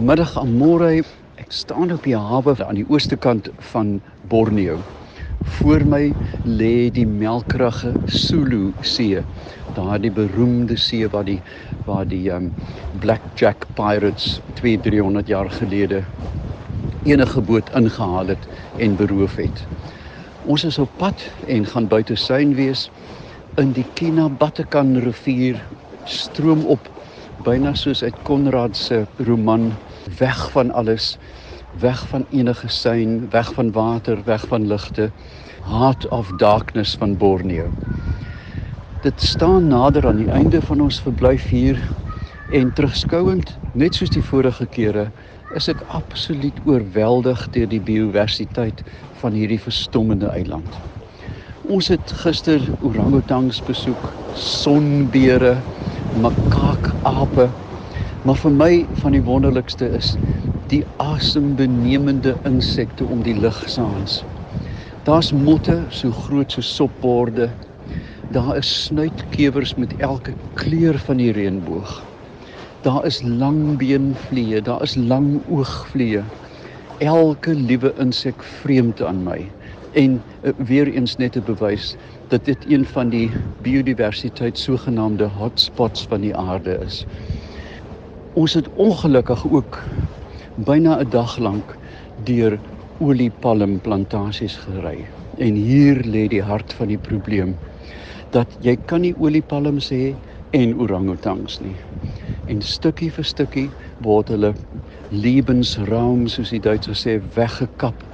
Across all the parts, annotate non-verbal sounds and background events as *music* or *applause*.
Middag Amore. Ek staan op die hawe aan die ooste kant van Borneo. Voor my lê die melkrige Sulu See. Daardie beroemde see waar die waar die um Blackjack Pirates 2-300 jaar gelede enige boot ingehaal het en beroof het. Ons is op pad en gaan buite Suin wees in die Kinabatekan rivier stroom op byna soos uit Konrad se roman weg van alles weg van enige sein weg van water weg van ligte heart of darkness van Borneo dit staan nader aan die einde van ons verblyf hier en terugskouend net soos die vorige kere is ek absoluut oorweldig deur die biodiversiteit van hierdie verstommende eiland. Ons het gister orangutangs besoek, sonbeere, makaakape, maar vir my van die wonderlikste is die asembenemende insekte om die lug saans. Daar's motte so groot so sopborde. Daar is snuitkewers met elke kleur van die reënboog. Daar is langbeenvliee, daar is langoogvliee. Elke liewe insek vreemd aan my. En uh, weer eens net 'n bewys dat dit een van die biodiversiteit sogenaamde hotspots van die aarde is. Ons het ongelukkig ook byna 'n dag lank deur oliepalmplantasies gery. En hier lê die hart van die probleem dat jy kan nie oliepalms hê en orangutangs nie en stukkie vir stukkie word hulle Lebensraum soos die Duitsers sê weggekap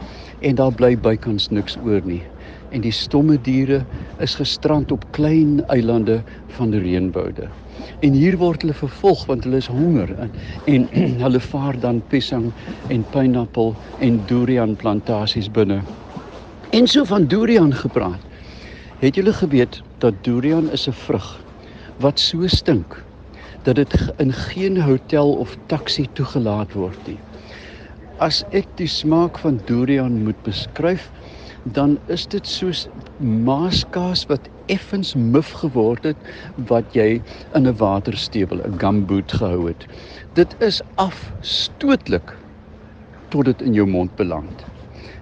en daar bly bykans niks oor nie. En die stomme diere is gestrand op klein eilande van die reënboude. En hier word hulle vervolg want hulle is honger en, en *clears throat* hulle vaar dan piesang en pineappel en durian plantasies binne. En so van durian gepraat. Het julle geweet dat durian is 'n vrug wat so stink dat dit in geen hotel of taxi toegelaat word nie. As ek die smaak van durian moet beskryf, dan is dit soos maaskaas wat effens muf geword het wat jy in 'n waterstewel, 'n gumboot gehou het. Dit is afstootlik tot dit in jou mond beland.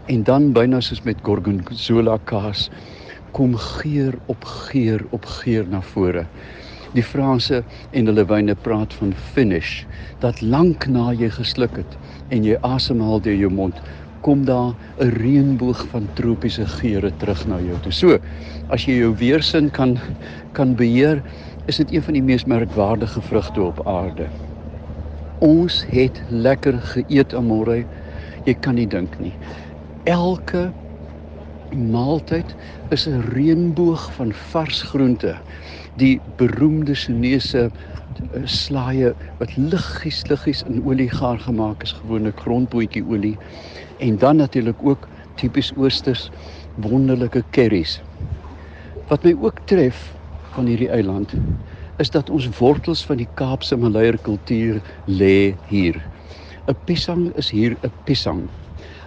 En dan byna soos met gorgonzola kaas kom geur op geur op geur na vore die Franse en hulle wyne praat van finish dat lank na jy gesluk het en jy asemhaal deur jou mond kom daar 'n reënboog van tropiese geure terug na jou toe. So, as jy jou weersin kan kan beheer, is dit een van die mees merkwaardige vrugte op aarde. Ons het lekker geëet amore. Jy kan nie dink nie. Elke maaltyd is 'n reënboog van vars groente die beroemde Chinese eh, slaaie wat liggies liggies in olie gaar gemaak is, gewone grondbootjie olie en dan natuurlik ook tipies oosters wonderlike curries. Wat my ook tref van hierdie eiland is dat ons wortels van die Kaapse Maleier kultuur lê hier. 'n Pisang is hier 'n pisang.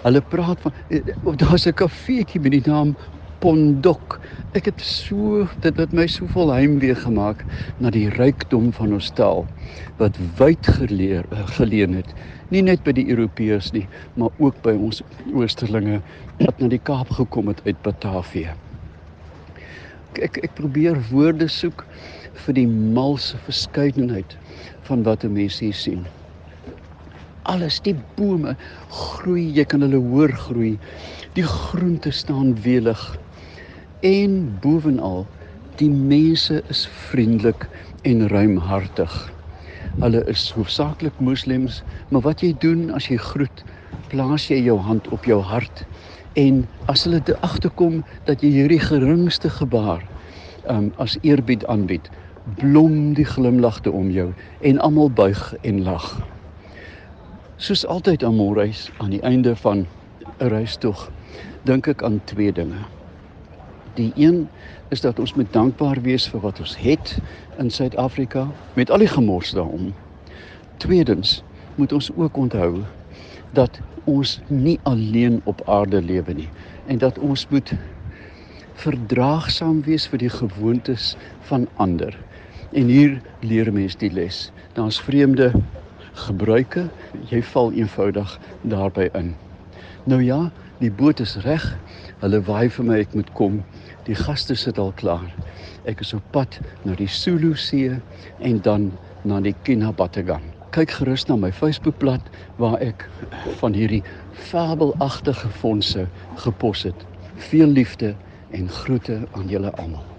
Hulle praat van eh, daar's 'n kafeetjie met die naam Pondok. Ek het so dit het my so vol heimwee gemaak na die rykdom van ons taal wat wyd geleer eh, geleen het. Nie net by die Europeërs nie, maar ook by ons oosterlinge wat na die Kaap gekom het uit Batavië. Ek ek, ek probeer woorde soek vir die malse verskeidenheid van wat 'n mens hier sien. Alles die bome groei, jy kan hulle hoor groei. Die groente staan welig en bovenal die mense is vriendelik en ruimhartig. Hulle is hoofsaaklik moslems, maar wat jy doen as jy groet, plaas jy jou hand op jou hart en as hulle te agterkom dat jy hierdie geringste gebaar um, as eerbied aanbied, blom die glimlagte om jou en almal buig en lag. Soos altyd aan môreis aan die einde van 'n reistog, dink ek aan twee dinge. Die een is dat ons moet dankbaar wees vir wat ons het in Suid-Afrika met al die gemors daarom. Tweedens moet ons ook onthou dat ons nie alleen op aarde lewe nie en dat ons moet verdraagsaam wees vir die gewoontes van ander. En hier leer mens die les. Daar's vreemde gebruike, jy val eenvoudig daarbey in. Nou ja, die boot is reg. Hulle waai vir my ek moet kom. Die gaste sit al klaar. Ek is op pad na die Sulu See en dan na die Kinabatangan. Kyk gerus na my Facebookblad waar ek van hierdie fabelagtige fondse gepos het. Veel liefde en groete aan julle almal.